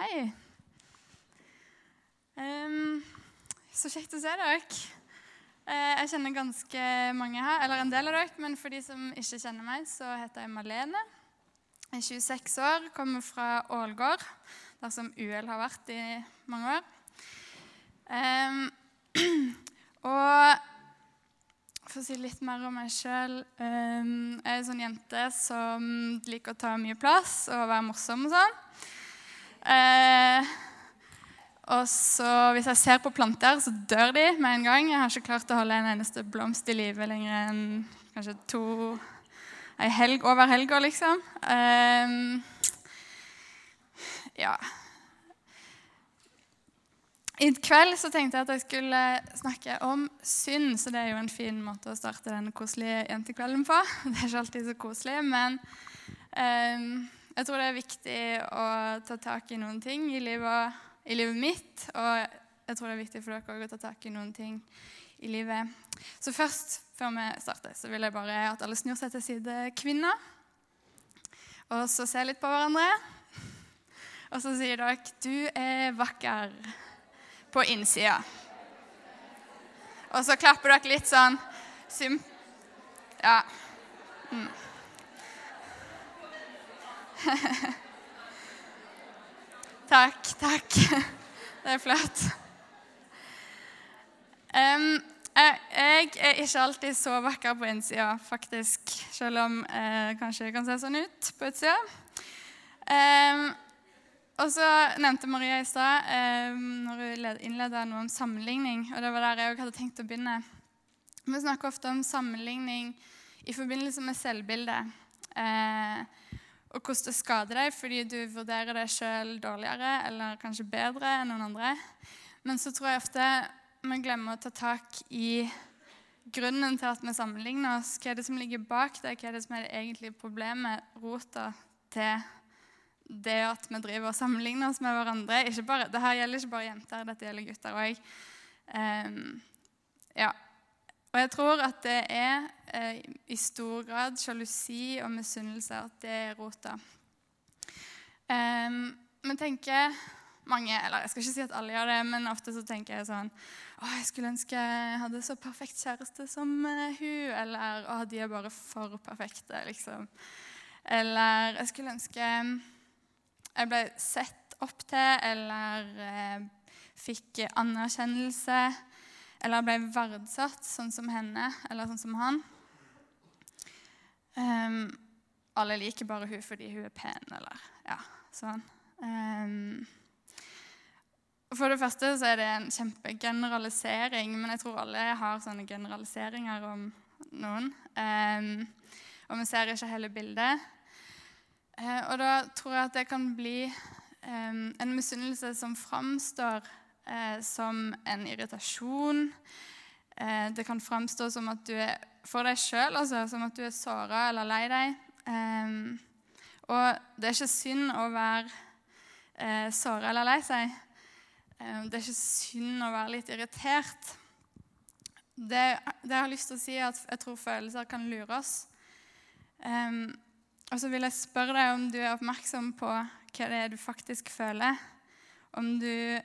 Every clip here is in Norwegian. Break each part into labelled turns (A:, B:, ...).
A: Hei. Um, så kjekt å se dere. Uh, jeg kjenner ganske mange her, eller en del av dere, men for de som ikke kjenner meg, så heter jeg Malene. Jeg er 26 år, kommer fra Ålgård, der som UL har vært i mange år. Um, og for å si litt mer om meg sjøl Jeg er en sånn jente som liker å ta mye plass og være morsom og sånn. Eh, og så Hvis jeg ser på planter, så dør de med en gang. Jeg har ikke klart å holde en eneste blomst i live lenger enn kanskje to Ei helg over helga, liksom. Eh, ja. I kveld så tenkte jeg at jeg skulle snakke om synd, så det er jo en fin måte å starte denne koselige jentekvelden på. Det er ikke alltid så koselig, men eh, jeg tror det er viktig å ta tak i noen ting i livet, i livet mitt. Og jeg tror det er viktig for dere også å ta tak i noen ting i livet. Så først, før vi starter, så vil jeg bare at alle snur seg til side kvinner. Og så ser litt på hverandre. Og så sier dere 'Du er vakker' på innsida. Og så klapper dere litt sånn sym... Ja. Mm. takk, takk. Det er flott. Um, jeg, jeg, er ikke alltid så vakker på innsida, faktisk. Selv om jeg kanskje kan se sånn ut på utsida. Um, og så nevnte Maria i stad um, når hun innleda noe om sammenligning. og Det var der jeg hadde tenkt å begynne. Vi snakker ofte om sammenligning i forbindelse med selvbildet. Eh, og hvordan det skader deg fordi du vurderer deg sjøl dårligere eller kanskje bedre enn noen andre. Men så tror jeg ofte vi glemmer å ta tak i grunnen til at vi sammenligner oss. Hva er det som ligger bak det? Hva er det som er det egentlige problemet, rota til det at vi driver og sammenligner oss med hverandre. Bare, dette gjelder ikke bare jenter, dette gjelder gutter òg. Um, ehm, ja. Og jeg tror at det er eh, i stor grad sjalusi og misunnelse at det er rota. Um, men tenker mange, eller Jeg skal ikke si at alle gjør det, men ofte så tenker jeg sånn Å, jeg skulle ønske jeg hadde så perfekt kjæreste som uh, hun. Eller å, de er bare for perfekte, liksom. Eller jeg skulle ønske jeg ble sett opp til eller uh, fikk anerkjennelse eller ble verdsatt sånn som henne eller sånn som han. Um, alle liker bare hun fordi hun er pen, eller ja, sånn. Um, for det første så er det en kjempegeneralisering, men jeg tror alle har sånne generaliseringer om noen. Um, og vi ser ikke hele bildet. Uh, og da tror jeg at det kan bli en misunnelse som framstår eh, som en irritasjon. det kan framstå som at du er for deg sjøl, altså, som at du er såra eller lei deg. og det er ikke synd å være eh, såra eller lei seg. det er ikke synd å være litt irritert. Det, det jeg har lyst til å si, er at jeg tror følelser kan lure oss. Um, og så vil jeg spørre deg om du er oppmerksom på hva det er du faktisk føler. Om du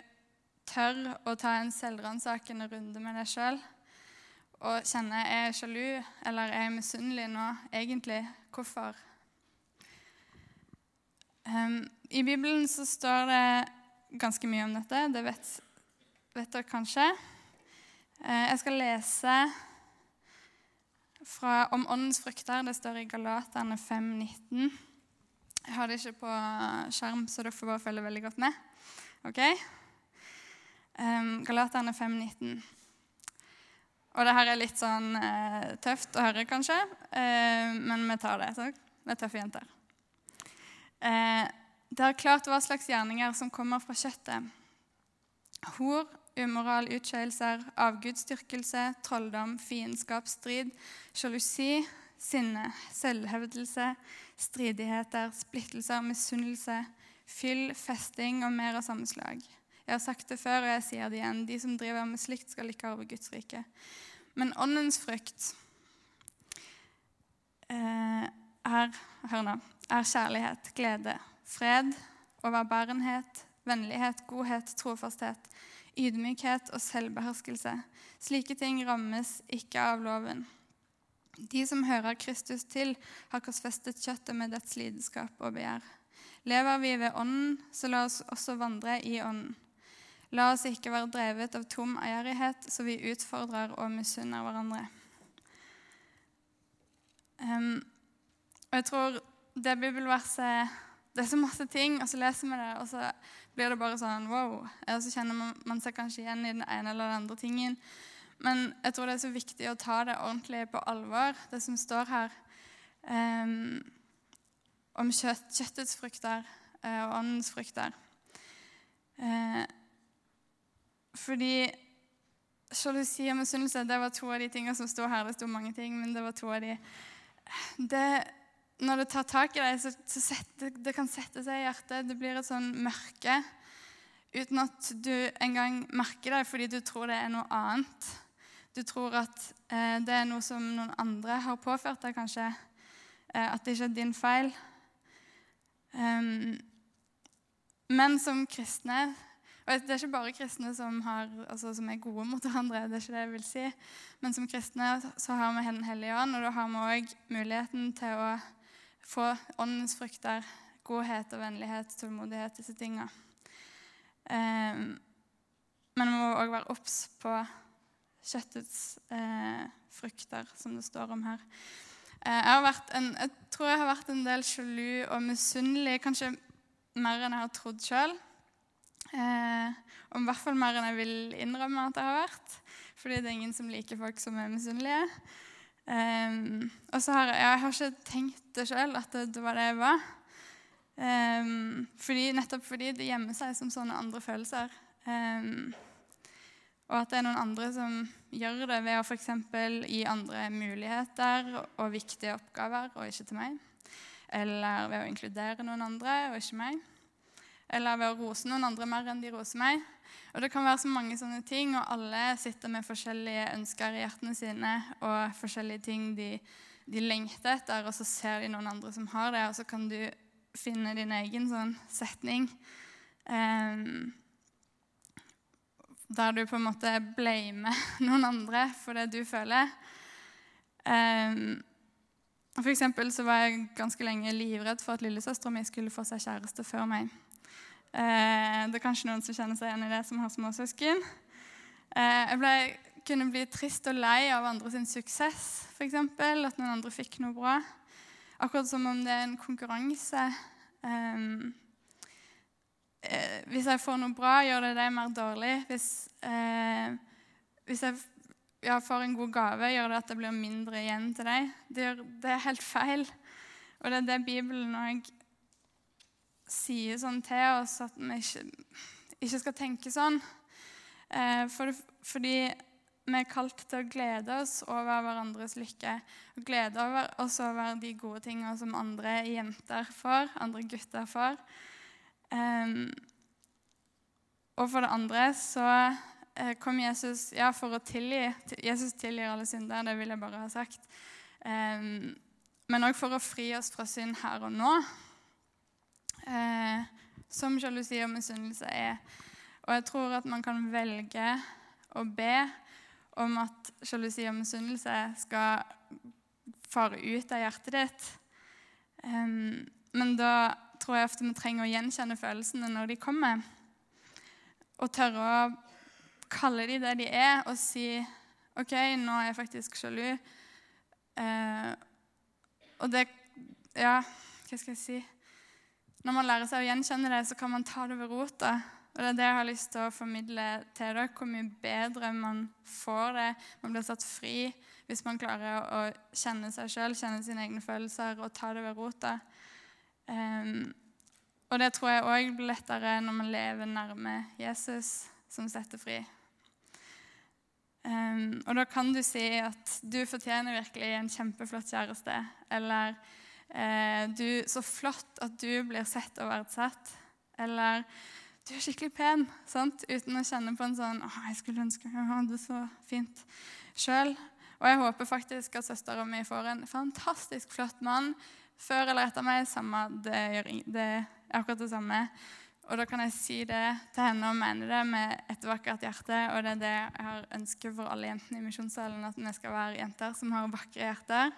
A: tør å ta en selvransakende runde med deg sjøl og kjenne er jeg sjalu eller er jeg misunnelig nå egentlig. Hvorfor? Um, I Bibelen så står det ganske mye om dette. Det vet, vet dere kanskje. Uh, jeg skal lese fra, om åndens frukter. Det står i Galaterne 5,19. Jeg har det ikke på skjerm, så dere får bare følge veldig godt med. Ok? Um, Galaterne 5,19. Og det her er litt sånn eh, tøft å høre, kanskje, eh, men vi tar det. Så. Vi er tøffe jenter. Eh, det er klart hva slags gjerninger som kommer fra kjøttet. Hor, umoral, utskeielser, avgudsdyrkelse, trolldom, fiendskap, strid, sjalusi, sinne, selvhevdelse, stridigheter, splittelser, misunnelse, fyll, festing og mer av samme slag. Jeg har sagt det før, og jeg sier det igjen. De som driver med slikt, skal ikke arve Guds rike. Men åndens frykt eh, er, hør nå, er kjærlighet, glede, fred, overbærenhet, vennlighet, godhet, trofasthet, ydmykhet og selvbeherskelse. Slike ting rammes ikke av loven. De som hører Kristus til, har korsfestet kjøttet med dets lidenskap og begjær. Lever vi ved Ånden, så la oss også vandre i Ånden. La oss ikke være drevet av tom ærighet, så vi utfordrer og misunner hverandre. Um, og jeg tror det bibelverset Det er så masse ting, og så leser vi det, og så blir det bare sånn wow. Og så kjenner man, man seg kanskje igjen i den ene eller den andre tingen. Men jeg tror det er så viktig å ta det ordentlig på alvor, det som står her um, om kjøtt, kjøttets frukter uh, og åndens frukter. Uh, fordi sjalusi og misunnelse det var to av de tingene som står her. Det sto mange ting, men det var to av de det, når det tar tak i deg, så, så sette, det kan sette seg i hjertet. Det blir et sånn mørke uten at du engang merker det fordi du tror det er noe annet. Du tror at eh, det er noe som noen andre har påført deg, kanskje. Eh, at det ikke er din feil. Um, men som kristne og Det er ikke bare kristne som, har, altså, som, er gode mot hverandre, det er ikke det jeg vil si. Men som kristne så har vi Den hellige ånd, og da har vi òg muligheten til å få åndens frukter, godhet og vennlighet, tålmodighet, disse tingene. Eh, men vi må òg være obs på kjøttets eh, frukter, som det står om her. Eh, jeg, en, jeg, tror jeg har vært en del sjalu og misunnelig, kanskje mer enn jeg har trodd sjøl. Eh, og i hvert fall mer enn jeg vil innrømme at jeg har vært. Fordi det er ingen som liker folk som er misunnelige. Eh, og så har jeg, jeg har ikke tenkt det sjøl, at det, var det jeg var. Eh, fordi, nettopp fordi det gjemmer seg som sånne andre følelser. Eh, og at det er noen andre som gjør det ved å f.eks. gi andre muligheter og viktige oppgaver, og ikke til meg. Eller ved å inkludere noen andre og ikke meg eller ved å rose noen andre mer enn de roser meg. Og Det kan være så mange sånne ting, og alle sitter med forskjellige ønsker i hjertene sine og forskjellige ting de, de lengter etter, og så ser de noen andre som har det, og så kan du finne din egen sånn setning um, der du på en måte blamer noen andre for det du føler. Um, for så var jeg ganske lenge livredd for at lillesøstera mi skulle få seg kjæreste før meg. Eh, det er kanskje noen som kjenner seg igjen i det, som har småsøsken. Eh, jeg ble, kunne bli trist og lei av andre sin suksess, f.eks. At noen andre fikk noe bra. Akkurat som om det er en konkurranse. Eh, hvis jeg får noe bra, gjør det det mer dårlig. Hvis, hvis jeg ja, får en god gave, gjør det at det blir mindre igjen til deg. Det er helt feil. Og det er det Bibelen òg sier sånn til oss at vi ikke, ikke skal tenke sånn. Eh, for, fordi vi er kalt til å glede oss over hverandres lykke. Og glede oss over de gode tingene som andre jenter får, andre gutter får. Um, og for det andre så eh, kom Jesus ja, for å tilgi. Jesus tilgir alle synder, det vil jeg bare ha sagt. Um, men òg for å fri oss fra synd her og nå eh, som sjalusi og misunnelse er. Og jeg tror at man kan velge å be om at sjalusi og misunnelse skal fare ut av hjertet ditt. Um, men da tror jeg ofte vi trenger å gjenkjenne følelsene når de kommer. Og tørre å kalle de det de er, og si OK, nå er jeg faktisk sjalu. Uh, og det Ja, hva skal jeg si? Når man lærer seg å gjenkjenne det, så kan man ta det ved rota. Og det er det jeg har lyst til å formidle til dere. Hvor mye bedre man får det. Man blir satt fri hvis man klarer å kjenne seg sjøl, kjenne sine egne følelser og ta det ved rota. Um, og det tror jeg òg blir lettere når man lever nærme Jesus, som setter fri. Um, og da kan du si at du fortjener virkelig en kjempeflott kjæreste. Eller du, 'Så flott at du blir sett og verdsatt.' Eller 'Du er skikkelig pen.' Sant? Uten å kjenne på en sånn 'Å, jeg skulle ønske jeg hadde det så fint sjøl'. Og jeg håper faktisk at søstera mi får en fantastisk flott mann før eller etter meg. Samme, det, gjør, det er akkurat det samme. Og da kan jeg si det til henne og mene det med et vakkert hjerte. Og det er det jeg har ønsket for alle jentene i misjonssalen, at vi skal være jenter som har vakre hjerter,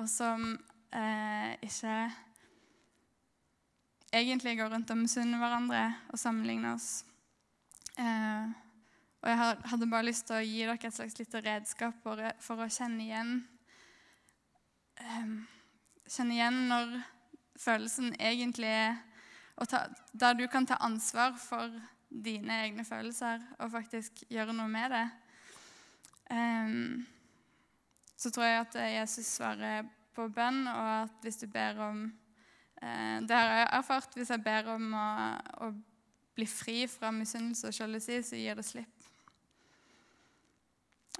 A: og som eh, ikke egentlig går rundt og misunner hverandre og sammenligner oss. Eh, og jeg hadde bare lyst til å gi dere et slags lite redskap for, for å kjenne igjen eh, Kjenne igjen når følelsen egentlig er ta, der du kan ta ansvar for dine egne følelser og faktisk gjøre noe med det. Eh, så tror jeg at Jesus svarer på bønn, og at hvis du ber om eh, Det har jeg erfart. Hvis jeg ber om å, å bli fri fra misunnelse og sjalusi, så gir det slipp.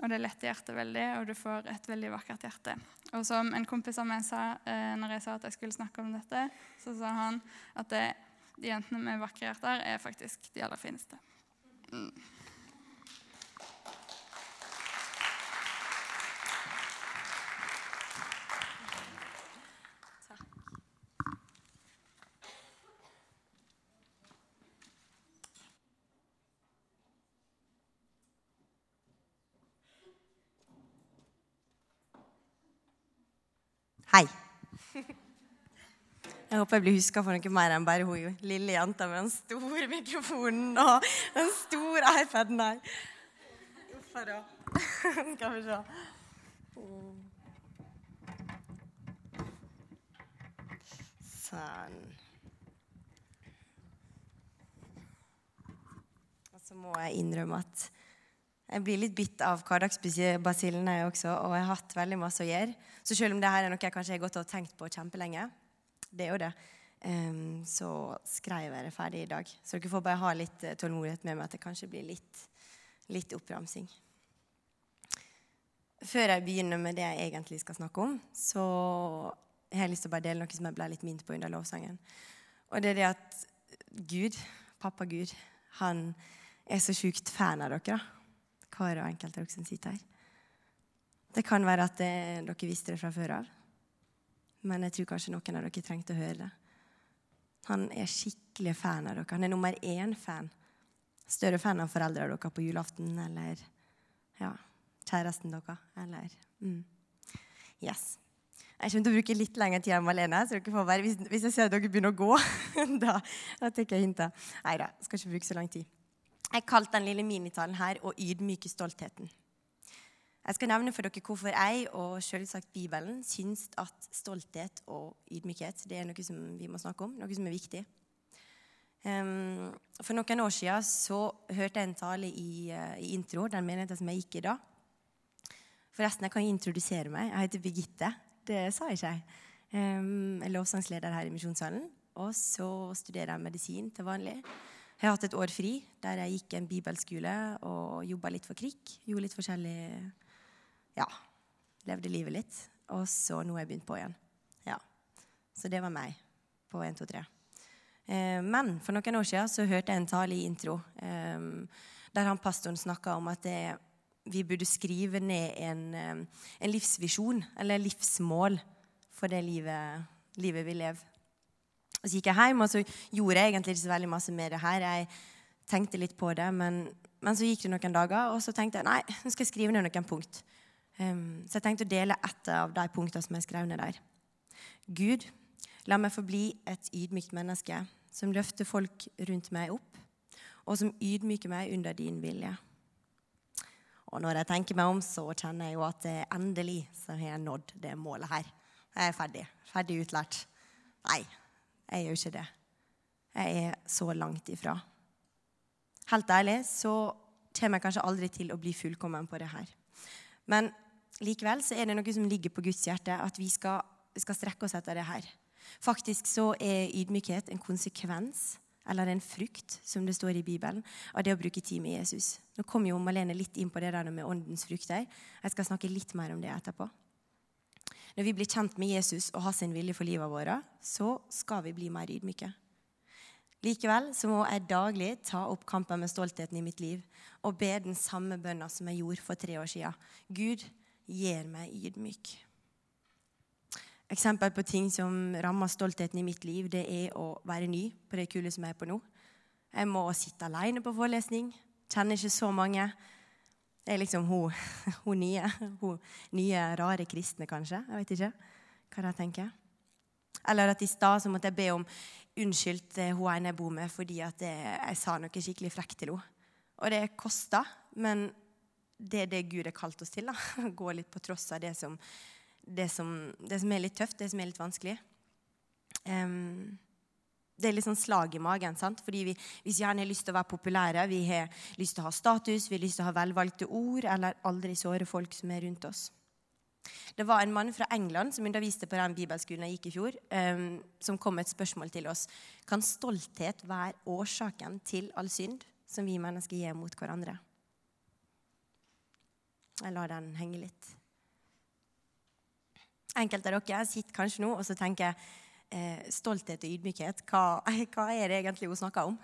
A: Og det letter hjertet veldig, og du får et veldig vakkert hjerte. Og som en kompis av meg sa eh, når jeg sa at jeg skulle snakke om dette, så sa han at det de jentene med vakre hjerter er faktisk de aller fineste. Mm.
B: Hei. Jeg håper jeg blir huska for noe mer enn bare hun lille jenta med den store mikrofonen og den store iPaden der. Uff a da. Skal vi se. Sånn. Og så må jeg innrømme at jeg blir litt bitt av hverdagsbasillen, jeg også. Og jeg har hatt veldig masse å gjøre. Så selv om dette er noe jeg kanskje har gått og tenkt på kjempelenge, det er jo det. Um, så skrev jeg det ferdig i dag. Så dere får bare ha litt uh, tålmodighet med meg at det kanskje blir litt, litt oppramsing. Før jeg begynner med det jeg egentlig skal snakke om, så har jeg lyst til å bare dele noe som jeg ble litt minnet på under lovsangen. Og det er det at Gud, pappa Gud, han er så sjukt fan av dere. Hver og enkelt av dere som sitter her. Det kan være at det, dere visste det fra før av. Men jeg tror kanskje noen av dere trengte å høre det. Han er skikkelig fan av dere. Han er nummer én-fan. Større fan av foreldrene deres på julaften eller ja, kjæresten deres. Eller mm. Yes. Jeg kommer til å bruke litt lengre tid enn Malene. så dere får være, hvis, hvis, jeg ser at dere begynner å gå, da, da tar jeg hintet. Nei da, skal ikke bruke så lang tid. Jeg kalte den lille minitalen her 'Å ydmyke stoltheten'. Jeg skal nevne for dere hvorfor jeg og selvsagt Bibelen syns at stolthet og ydmykhet det er noe som vi må snakke om, noe som er viktig. Um, for noen år siden så hørte jeg en tale i, uh, i intro, den menigheten som jeg gikk i da. Forresten, jeg kan introdusere meg. Jeg heter Birgitte. Det sa jeg ikke. Jeg er lovsangsleder her i Misjonssalen. Og så studerer jeg medisin til vanlig. Jeg har hatt et år fri der jeg gikk en bibelskole og jobba litt for KRIK. Gjorde litt forskjellig ja, levde livet litt. Og så nå har jeg begynt på igjen. Ja. Så det var meg på 1, 2, 3. Eh, men for noen år siden så hørte jeg en tale i intro eh, der han pastoren snakka om at det, vi burde skrive ned en, eh, en, livsvisjon, eller livsmål, for det livet, livet vi lever. Og Så gikk jeg hjem, og så gjorde jeg egentlig ikke så veldig masse med det her. Jeg tenkte litt på det, men, men så gikk det noen dager, og så tenkte jeg nei, nå skal jeg skrive ned noen punkt. Um, så jeg tenkte å dele ett av de punktene som jeg skrev ned der. Gud, la meg få bli et ydmykt menneske som løfter folk rundt meg opp, og som ydmyker meg under din vilje. Og når jeg tenker meg om, så kjenner jeg jo at endelig så har jeg nådd det målet her. Jeg er ferdig. Ferdig utlært. Nei, jeg gjør ikke det. Jeg er så langt ifra. Helt ærlig så kommer jeg kanskje aldri til å bli fullkommen på det her. Men likevel så er det noe som ligger på Guds hjerte, at vi skal, skal strekke oss etter det her. Faktisk så er ydmykhet en konsekvens eller en frukt, som det står i Bibelen, av det å bruke tid med Jesus. Nå kom jo Malene litt inn på det der med åndens frukter. Jeg skal snakke litt mer om det etterpå. Når vi blir kjent med Jesus og har sin vilje for livet vårt, så skal vi bli mer ydmyke. Likevel så må jeg daglig ta opp kampen med stoltheten i mitt liv og be den samme bønna som jeg gjorde for tre år siden. Gud, gjør meg ydmyk. Eksempel på ting som rammer stoltheten i mitt liv, det er å være ny på det kule som jeg er på nå. Jeg må sitte alene på forelesning. Kjenner ikke så mange. Det er liksom hun, hun nye. Hun nye, rare kristne, kanskje. Jeg vet ikke hva de tenker. Eller at i stad måtte jeg be om unnskyld til hun ene jeg bor med fordi at jeg sa noe skikkelig frekt til henne. Og det kosta, men det er det Gud har kalt oss til. da. Gå litt på tross av det som, det som, det som er litt tøft, det som er litt vanskelig. Um, det er litt sånn slag i magen. sant? Fordi vi, Hvis gjerne har lyst til å være populære, vi har lyst til å ha status, vi har lyst til å ha velvalgte ord, eller aldri såre folk som er rundt oss. Det var en mann fra England som underviste på den bibelskolen jeg gikk i fjor, um, som kom med et spørsmål til oss. Kan stolthet være årsaken til all synd som vi mennesker gjør mot hverandre? Jeg lar den henge litt. Enkelte av dere sitter kanskje nå og så tenker eh, stolthet og ydmykhet. Hva, hva, er det egentlig hun snakker om?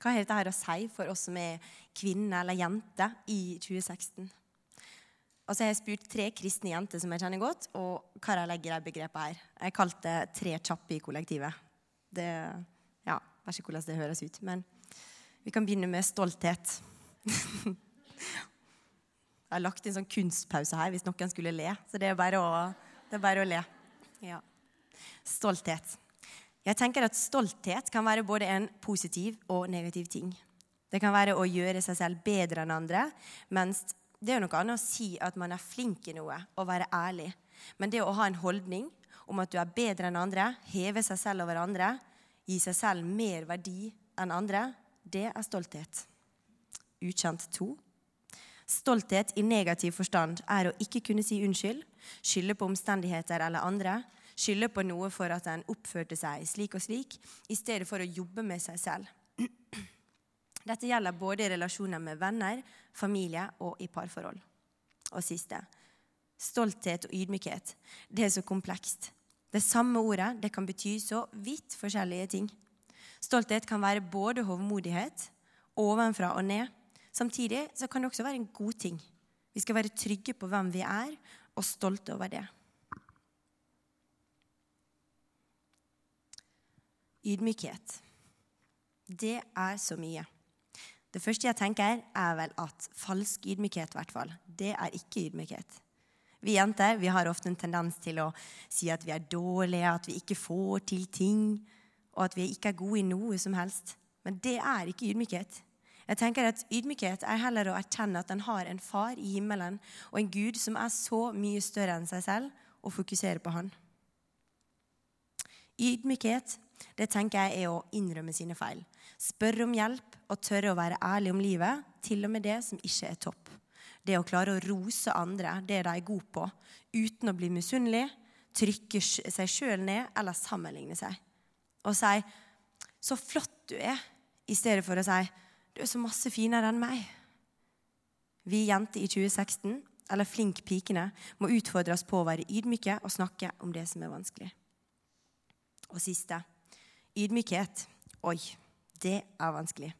B: Hva har dette her å si for oss som er kvinner eller jenter i 2016? Og så har jeg spurt tre kristne jenter som jeg kjenner godt, og hva de legger i begrepet her. Jeg kalte det 'tre kjappe i kollektivet'. Det, ja, Vet ikke hvordan det høres ut, men vi kan begynne med stolthet. Jeg har lagt inn sånn kunstpause her hvis noen skulle le. Så det er bare å, er bare å le. Ja. Stolthet. Jeg tenker at Stolthet kan være både en positiv og negativ ting. Det kan være å gjøre seg selv bedre enn andre. Mens det er noe annet å si at man er flink i noe og være ærlig. Men det å ha en holdning om at du er bedre enn andre, heve seg selv over andre, gi seg selv mer verdi enn andre, det er stolthet. Ukjent to. Stolthet i negativ forstand er å ikke kunne si unnskyld, skylde på omstendigheter eller andre, skylde på noe for at en oppførte seg slik og slik, i stedet for å jobbe med seg selv. Dette gjelder både i relasjoner med venner, familie og i parforhold. Og siste stolthet og ydmykhet. Det er så komplekst. Det samme ordet det kan bety så vidt forskjellige ting. Stolthet kan være både hovmodighet, ovenfra og ned, Samtidig så kan det også være en god ting. Vi skal være trygge på hvem vi er, og stolte over det. Ydmykhet. Det er så mye. Det første jeg tenker, er vel at falsk ydmykhet, i hvert fall, det er ikke ydmykhet. Vi jenter vi har ofte en tendens til å si at vi er dårlige, at vi ikke får til ting, og at vi ikke er gode i noe som helst. Men det er ikke ydmykhet. Jeg tenker at Ydmykhet er heller å erkjenne at en har en far i himmelen og en Gud som er så mye større enn seg selv, og fokusere på han. Ydmykhet det tenker jeg er å innrømme sine feil. Spørre om hjelp og tørre å være ærlig om livet, til og med det som ikke er topp. Det å klare å rose andre, det de er gode på, uten å bli misunnelig, trykke seg sjøl ned eller sammenligne seg. Og si 'så flott du er', i stedet for å si du er så masse finere enn meg. Vi jenter i 2016, eller Flink-pikene, må utfordres på å være ydmyke og snakke om det som er vanskelig. Og siste ydmykhet. Oi, det er vanskelig.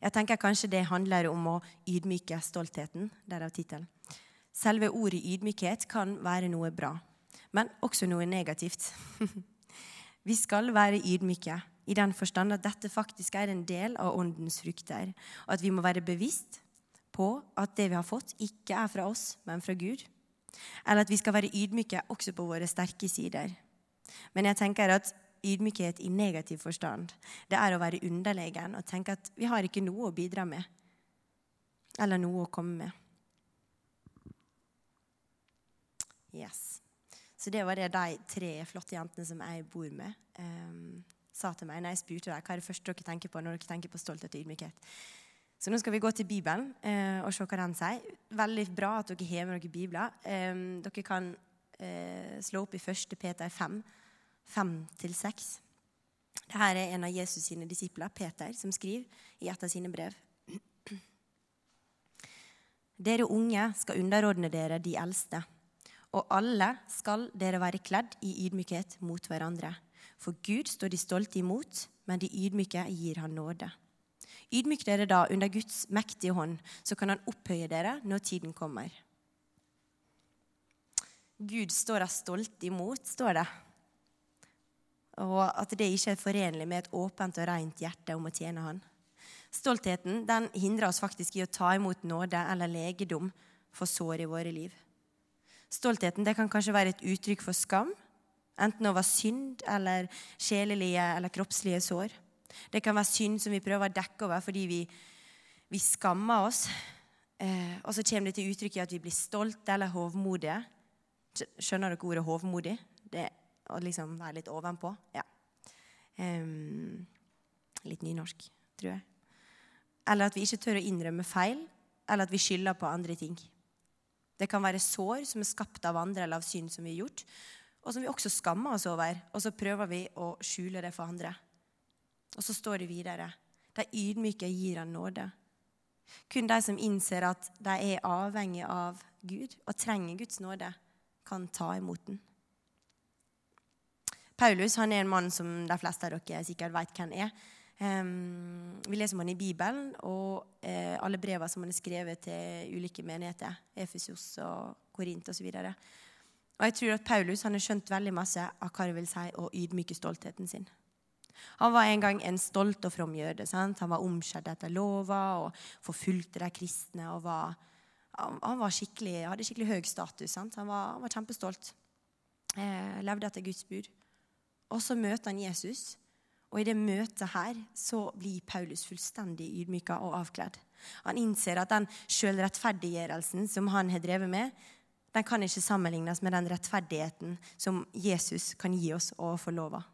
B: Jeg tenker kanskje det handler om å ydmyke stoltheten. Derav tittelen. Selve ordet ydmykhet kan være noe bra, men også noe negativt. Vi skal være ydmyke i den forstand at dette faktisk er en del av åndens frukter, og at vi må være bevisst på at det vi har fått, ikke er fra oss, men fra Gud. Eller at vi skal være ydmyke også på våre sterke sider. Men jeg tenker at ydmykhet i negativ forstand, det er å være underlegen og tenke at vi har ikke noe å bidra med, eller noe å komme med. Yes. Så det var det de tre flotte jentene som jeg bor med, um, sa til meg når jeg spurte deg, hva er det første dere tenker på når dere tenker på stolthet og ydmykhet. Så nå skal vi gå til Bibelen uh, og se hva den sier. Veldig bra at dere har med dere bibler. Um, dere kan uh, slå opp i 1. Peter 5, 5-6. Dette er en av Jesus sine disipler, Peter, som skriver i et av sine brev. Dere unge skal underordne dere de eldste og alle skal dere være kledd i ydmykhet mot hverandre. For Gud står de stolte imot, men de ydmyke gir han nåde. Ydmyk dere da under Guds mektige hånd, så kan han opphøye dere når tiden kommer. Gud står deg stolt imot, står det. og at det ikke er forenlig med et åpent og rent hjerte om å tjene Han. Stoltheten den hindrer oss faktisk i å ta imot nåde eller legedom for sår i våre liv. Stoltheten det kan kanskje være et uttrykk for skam, enten over synd eller sjelelige eller kroppslige sår. Det kan være synd som vi prøver å dekke over fordi vi, vi skammer oss. Eh, og så kommer det til uttrykk i at vi blir stolte eller hovmodige. Skjønner dere ordet hovmodig? Det å liksom være litt ovenpå. Ja. Um, litt nynorsk, tror jeg. Eller at vi ikke tør å innrømme feil, eller at vi skylder på andre ting. Det kan være sår som er skapt av andre eller av synd som vi har gjort, og som vi også skammer oss over, og så prøver vi å skjule det for andre. Og så står det videre de ydmyke gir han nåde. Kun de som innser at de er avhengig av Gud og trenger Guds nåde, kan ta imot den. Paulus han er en mann som de fleste av dere sikkert vet hvem er. Um, vi leser om han i Bibelen og uh, alle brevene som han har skrevet til ulike menigheter. Efesos og Korint osv. Og, så og jeg tror at Paulus han har skjønt veldig masse av hva det vil si å ydmyke stoltheten sin. Han var en gang en stolt og from jøde. Sant? Han var omskjedd etter lova og forfulgte de kristne. og var, Han var skikkelig, hadde skikkelig høy status. Han var, han, var, kjempestolt. Eh, levde etter Guds bud. Og så møter han Jesus. Og i det møtet her så blir Paulus fullstendig ydmyka og avkledd. Han innser at den sjølrettferdiggjørelsen som han har drevet med, den kan ikke sammenlignes med den rettferdigheten som Jesus kan gi oss og få lov av.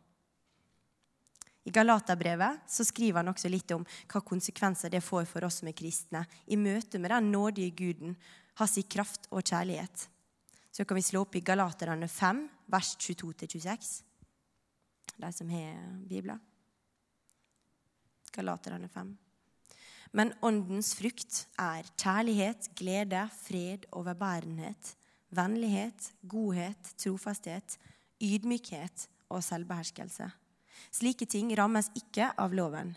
B: I Galaterbrevet så skriver han også litt om hva konsekvenser det får for oss som er kristne i møte med den nådige Guden, hans kraft og kjærlighet. Så kan vi slå opp i Galaterne 5, vers 22-26 de som har bibler. Galaterne 5. Men åndens frukt er kjærlighet, glede, fred, overbærenhet, vennlighet, godhet, trofasthet, ydmykhet og selvbeherskelse. Slike ting rammes ikke av loven.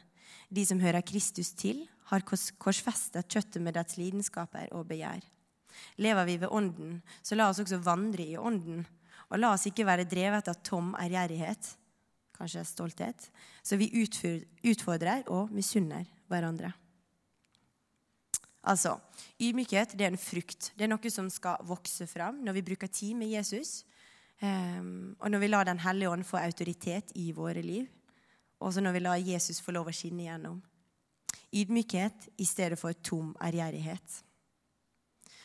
B: De som hører Kristus til, har korsfestet kjøttet med dets lidenskaper og begjær. Lever vi ved Ånden, så la oss også vandre i Ånden. Og la oss ikke være drevet av tom ærgjerrighet, kanskje stolthet, så vi utfordrer og misunner hverandre. Altså, Ydmykhet det er en frukt. Det er noe som skal vokse fram når vi bruker tid med Jesus, um, og når vi lar Den hellige ånd få autoritet i våre liv, og når vi lar Jesus få lov å skinne igjennom. Ydmykhet i stedet for tom ærgjerrighet.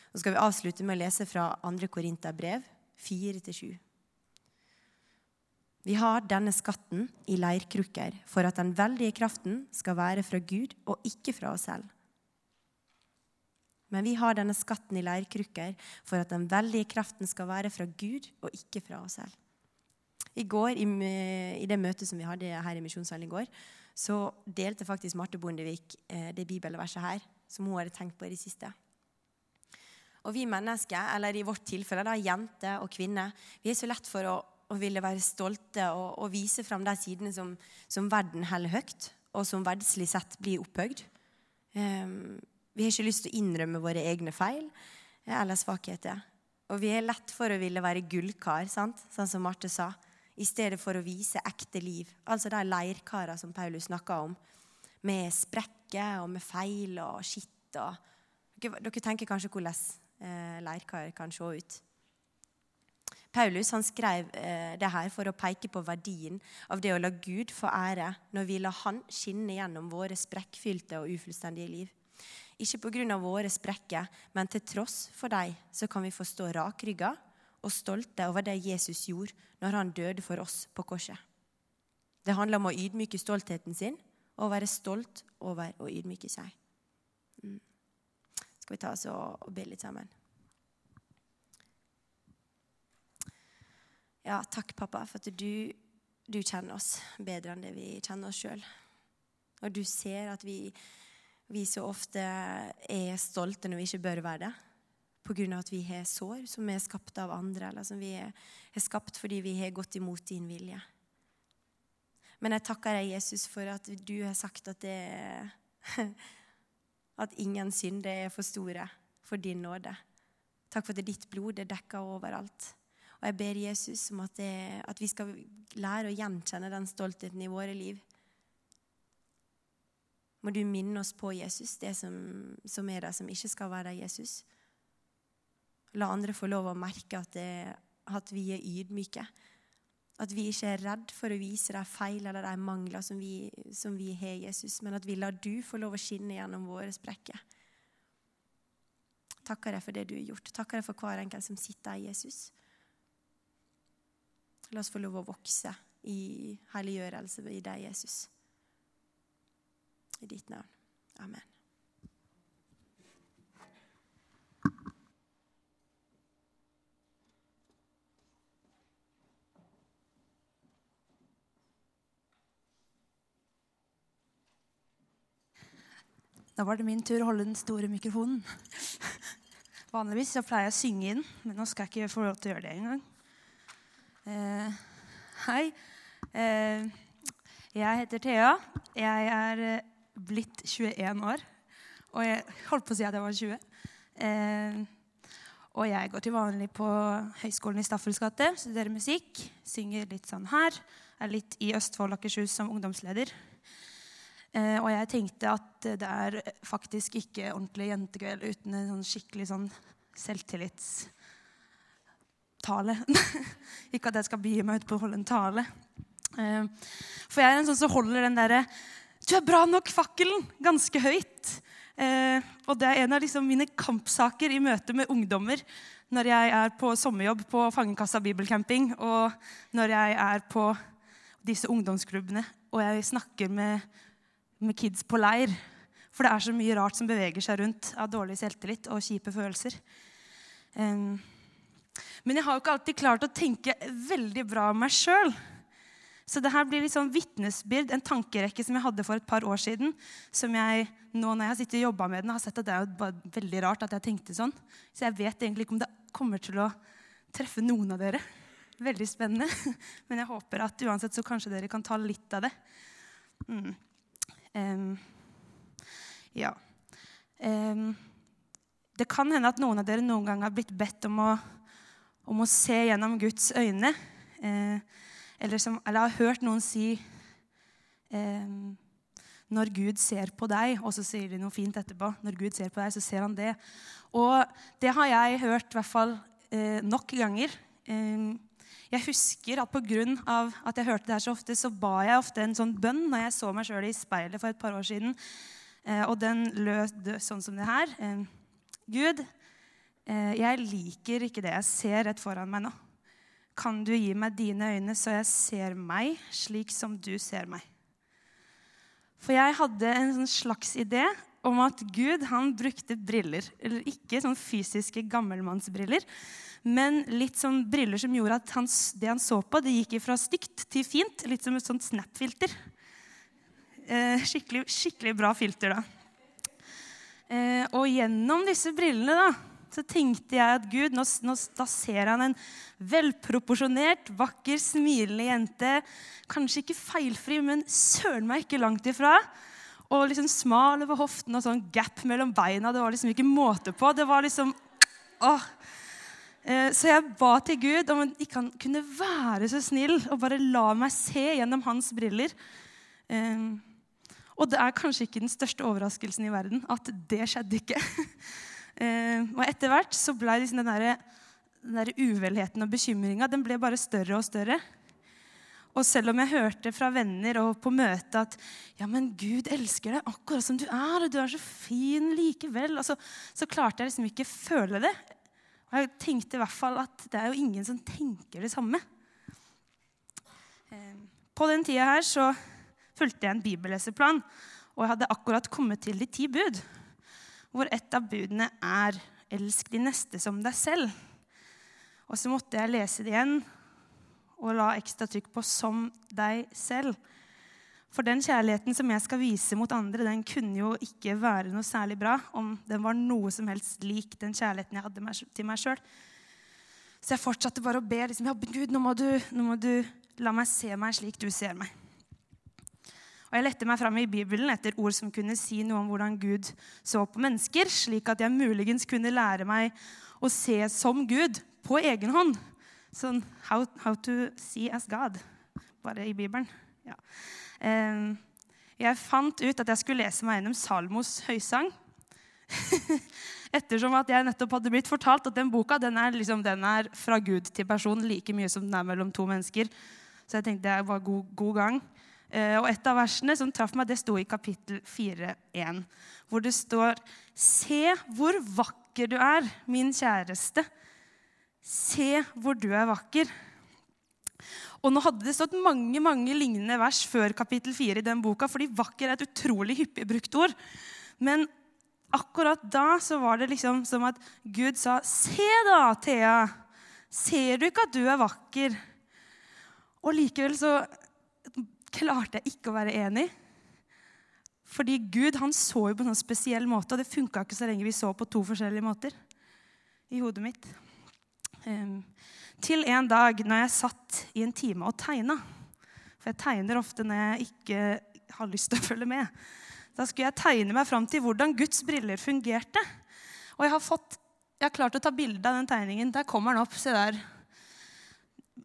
B: Så skal vi avslutte med å lese fra 2. Korinterbrev 4-7. Vi har denne skatten i leirkrukker for at den veldige kraften skal være fra Gud og ikke fra oss selv. Men vi har denne skatten i leirkrukker for at den veldige kraften skal være fra Gud og ikke fra oss selv. I går, i, i det møtet som vi hadde her i Misjonssalen i går, så delte faktisk Marte Bondevik eh, det bibelverset her, som hun hadde tenkt på i det siste. Og vi mennesker, eller i vårt tilfelle da, jenter og kvinner, vi er så lett for å og ville være stolte og, og vise fram de sidene som, som, verden holder høyt, og som verdslig sett blir opphøyd. Um, vi har ikke lyst til å innrømme våre egne feil eller svakheter. Og vi er lett for å ville være gullkar, sant? sånn som Marte sa, i stedet for å vise ekte liv. Altså de leirkarene som Paulus snakka om, med sprekker og med feil og skitt. Og dere, dere tenker kanskje hvordan eh, leirkar kan se ut. Paulus han skrev eh, det her for å peke på verdien av det å la Gud få ære når vi lar Han skinne gjennom våre sprekkfylte og ufullstendige liv. Ikke pga. våre sprekker, men til tross for dem så kan vi få stå rakrygga og stolte over det Jesus gjorde når han døde for oss på korset. Det handler om å ydmyke stoltheten sin og være stolt over å ydmyke seg. Mm. Skal vi ta oss og be litt sammen? Ja, takk, pappa, for at du, du kjenner oss bedre enn det vi kjenner oss sjøl. Og du ser at vi, vi, så ofte er stolte når vi ikke bør være det. Pga. at vi har sår som er skapt av andre, eller som vi er, skapt fordi vi har gått imot din vilje. Men jeg takker deg, Jesus, for at du har sagt at, det, at ingen synder er for store for din nåde. Takk for at ditt blod er dekka overalt. Og jeg ber Jesus om at, det, at vi skal lære å gjenkjenne den stoltheten i våre liv. Må du minne oss på Jesus, det som, som er der, som ikke skal være der, Jesus. La andre få lov å merke at, det, at vi er ydmyke. At vi ikke er redd for å vise de feil eller de mangler som vi, som vi har Jesus, men at vi lar du få lov å skinne gjennom våre sprekker. Takker deg for det du har gjort. Takker deg for hver enkelt som sitter i Jesus. La oss få lov å vokse i helliggjørelse i deg, Jesus. I ditt navn. Amen.
C: Da var det min tur å holde den store mikrofonen. Vanligvis så pleier jeg å synge inn, men nå skal jeg ikke få lov til å gjøre det engang. Eh, hei. Eh, jeg heter Thea. Jeg er eh, blitt 21 år. Og jeg holdt på å si at jeg var 20. Eh, og jeg går til vanlig på Høgskolen i Staffels gate, studerer musikk. Synger litt sånn her. Er litt i Østfold og Akershus som ungdomsleder. Eh, og jeg tenkte at det er faktisk ikke ordentlig jentekveld uten en sånn skikkelig sånn selvtillitstale. ikke at jeg skal begi meg ut på å holde en tale. Eh, for jeg er en sånn som holder den derre 'Du er bra nok'-fakkelen ganske høyt. Eh, og det er en av liksom mine kampsaker i møte med ungdommer når jeg er på sommerjobb på Fangekassa bibelcamping, og når jeg er på disse ungdomsklubbene og jeg snakker med med kids på leir. For det er så mye rart som beveger seg rundt av dårlig selvtillit og kjipe følelser. Eh, men jeg har jo ikke alltid klart å tenke veldig bra om meg sjøl. Så det her blir litt sånn vitnesbyrd, en tankerekke som jeg hadde for et par år siden. Som jeg nå når jeg har sittet og jobba med den, har sett at det er veldig rart at jeg tenkte sånn. Så jeg vet egentlig ikke om det kommer til å treffe noen av dere. Veldig spennende. Men jeg håper at uansett så kanskje dere kan ta litt av det. Mm. Um, ja. Um, det kan hende at noen av dere noen gang har blitt bedt om å, om å se gjennom Guds øyne. Uh, eller, som, eller, har hørt noen si eh, Når Gud ser på deg, og så sier de noe fint etterpå. Når Gud ser på deg, så ser han det. Og det har jeg hørt i hvert fall eh, nok ganger. Eh, jeg husker at pga. at jeg hørte det her så ofte, så ba jeg ofte en sånn bønn når jeg så meg sjøl i speilet for et par år siden. Eh, og den lød sånn som det her. Eh, Gud, eh, jeg liker ikke det jeg ser rett foran meg nå. Kan du gi meg dine øyne, så jeg ser meg slik som du ser meg? For jeg hadde en sånn slags idé om at Gud han brukte briller. Eller ikke sånn fysiske gammelmannsbriller, men litt sånn briller som gjorde at han, det han så på, det gikk fra stygt til fint. Litt som et sånt Snap-filter. Eh, skikkelig, skikkelig, bra filter, da. Eh, og gjennom disse brillene da, så tenkte jeg at Gud, nå, nå, da ser han en velproporsjonert, vakker, smilende jente. Kanskje ikke feilfri, men søren meg ikke langt ifra. Og liksom smal over hoften og sånn gap mellom beina. Det var liksom ikke måte på. Det var liksom åh, Eh, så jeg ba til Gud om han ikke kunne være så snill og bare la meg se gjennom hans briller. Eh, og det er kanskje ikke den største overraskelsen i verden at det skjedde ikke. Eh, og etter hvert så ble liksom den der, den der uvelheten og bekymringa bare større og større. Og selv om jeg hørte fra venner og på møte at ja, men Gud elsker deg akkurat som du er, og du er så fin likevel, altså, så klarte jeg liksom ikke føle det. Og jeg tenkte i hvert fall at det er jo ingen som tenker det samme. Eh, på den tida her så fulgte jeg en bibelleseplan, og jeg hadde akkurat kommet til de ti bud, hvor et av budene er 'elsk de neste som deg selv'. Og så måtte jeg lese det igjen og la ekstra trykk på 'som deg selv'. For den kjærligheten som jeg skal vise mot andre, den kunne jo ikke være noe særlig bra om den var noe som helst lik den kjærligheten jeg hadde til meg sjøl. Så jeg fortsatte bare å be. Liksom, ja, Gud, nå må, du, nå må du la meg se meg slik du ser meg. Og Jeg lette meg fram i Bibelen etter ord som kunne si noe om hvordan Gud så på mennesker, slik at jeg muligens kunne lære meg å se som Gud på egen hånd. Sånn how, how to see as God. Bare i Bibelen. Ja. Eh, jeg fant ut at jeg skulle lese meg gjennom Salmos høysang. Ettersom at jeg nettopp hadde blitt fortalt at den boka den er, liksom, den er fra Gud til person like mye som den er mellom to mennesker. Så jeg tenkte det var god, god gang. Eh, og et av versene som traff meg, det sto i kapittel 4.1, hvor det står Se hvor vakker du er, min kjæreste. Se hvor du er vakker. Og nå hadde det stått mange mange lignende vers før kapittel 4 i den boka, fordi vakker er et utrolig hyppig brukt ord. Men akkurat da så var det liksom som at Gud sa, 'Se da, Thea. Ser du ikke at du er vakker?' Og likevel så klarte jeg ikke å være enig. Fordi Gud han så jo på en sånn spesiell måte, og det funka ikke så lenge vi så på to forskjellige måter i hodet mitt. Um, til en dag når jeg satt i en time og tegna. For jeg tegner ofte når jeg ikke har lyst til å følge med. Da skulle jeg tegne meg fram til hvordan Guds briller fungerte. Og jeg har, fått, jeg har klart å ta bilde av den tegningen. Der kommer den opp. Se der.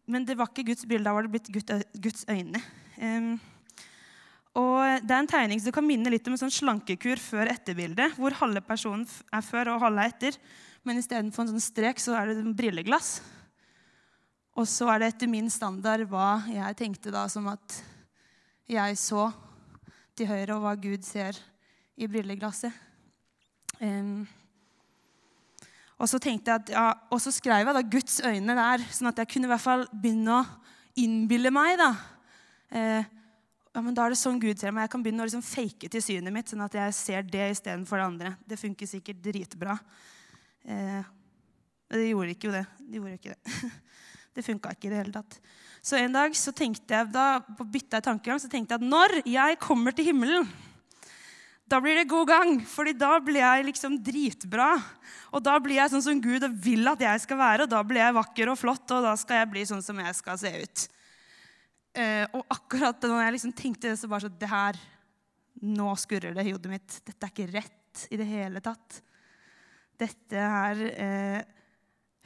C: Men det var ikke Guds bilde, da var det blitt Guds øyne. Og Det er en tegning som kan minne litt om en sånn slankekur før-etter-bilde, hvor halve personen er før og halve er etter. Men istedenfor en sånn strek så er det en brilleglass. Og så er det etter min standard hva jeg tenkte da som at jeg så til høyre, og hva Gud ser i brilleglasset. Um, og så tenkte jeg at, ja, og så skrev jeg da Guds øyne der, sånn at jeg kunne i hvert fall begynne å innbille meg. da. Eh, ja, men da er det sånn Gud ser meg. Jeg kan begynne å liksom fake til synet mitt, sånn at jeg ser det istedenfor det andre. Det funker sikkert dritbra. Eh, det gjorde ikke jo det. Det gjorde ikke det. Det funka ikke i det hele tatt. Så en dag så tenkte jeg da, på bytta i tankegang, så tenkte jeg at når jeg kommer til himmelen, da blir det god gang. fordi da blir jeg liksom dritbra. Og da blir jeg sånn som Gud vil at jeg skal være, og da blir jeg vakker og flott, og da skal jeg bli sånn som jeg skal se ut. Eh, og akkurat da jeg liksom tenkte det, så bare så det her Nå skurrer det i hodet mitt. Dette er ikke rett i det hele tatt. Dette her eh,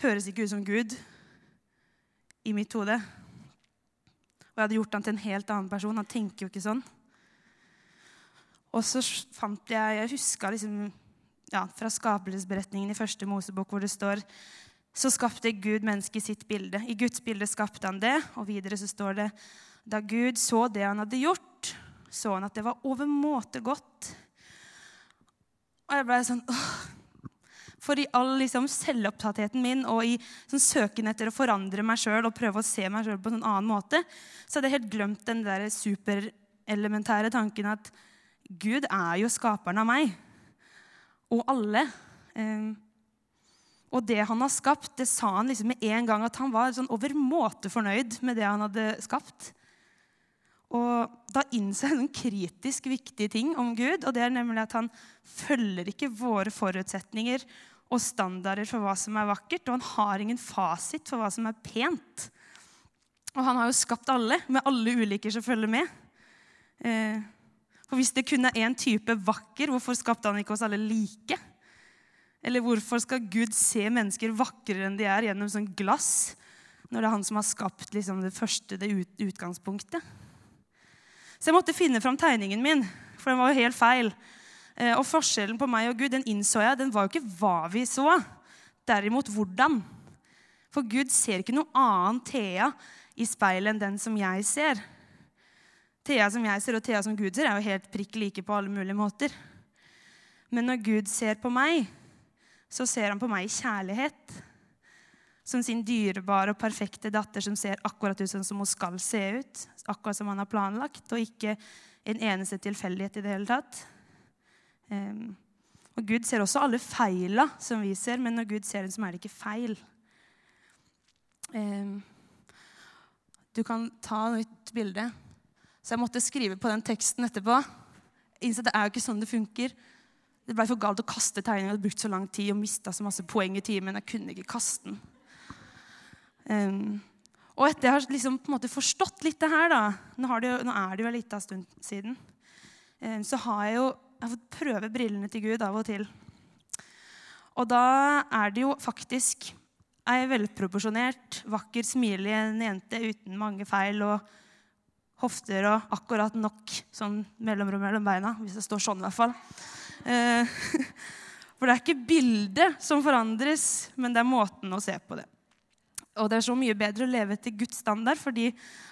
C: høres ikke ut som Gud i mitt hode. Og jeg hadde gjort han til en helt annen person. Han tenker jo ikke sånn. Og så fant jeg Jeg huska liksom, ja, fra skapelsesberetningen i første Mosebok hvor det står så skapte Gud mennesket i sitt bilde. I Guds bilde skapte han det. Og videre så står det da Gud så det han hadde gjort, så han at det var overmåte godt. Og jeg ble sånn åh, for i all liksom, selvopptattheten min og i sånn, søken etter å forandre meg sjøl og prøve å se meg sjøl på en annen måte, så hadde jeg helt glemt den der superelementære tanken at Gud er jo skaperen av meg. Og alle. Eh, og det han har skapt, det sa han liksom med en gang at han var sånn overmåte fornøyd med det han hadde skapt. Og da innså jeg en kritisk viktig ting om Gud, og det er nemlig at han følger ikke våre forutsetninger og standarder for hva som er vakkert, og han har ingen fasit for hva som er pent. Og han har jo skapt alle, med alle ulykker som følger med. Eh, for hvis det kun er én type vakker, hvorfor skapte han ikke oss alle like? Eller hvorfor skal Gud se mennesker vakrere enn de er, gjennom sånn glass, når det er han som har skapt liksom, det første det ut, utgangspunktet? Så jeg måtte finne fram tegningen min, for den var jo helt feil. Eh, og forskjellen på meg og Gud den innså jeg, den var jo ikke hva vi så, derimot hvordan. For Gud ser ikke noe annen Thea i speilet enn den som jeg ser. Thea som jeg ser, og Thea som Gud ser, er jo helt prikk like på alle mulige måter. Men når Gud ser på meg, så ser han på meg i kjærlighet. Som sin dyrebare og perfekte datter som ser akkurat ut som hun skal se ut. Akkurat som han har planlagt, og ikke en eneste tilfeldighet i det hele tatt. Um, og Gud ser også alle feila som vi ser, men når Gud ser en så er det ikke feil. Um, du kan ta et bilde. Så jeg måtte skrive på den teksten etterpå. Innså det er jo ikke sånn det funker. Det ble for galt å kaste tegningen. Jeg hadde brukt så lang tid og mista så masse poeng i timen. Jeg kunne ikke kaste den. Um, og etter jeg har liksom på en måte forstått litt det her, da, nå, det, nå er det jo en liten stund siden, um, så har jeg jo jeg har fått prøve brillene til Gud av og til. Og da er det jo faktisk Ei velproporsjonert, vakker, smilende jente uten mange feil og hofter og akkurat nok sånn mellomrom mellom beina. Hvis det står sånn, i hvert fall. Eh, for det er ikke bildet som forandres, men det er måten å se på det. Og det er så mye bedre å leve etter Guds standard fordi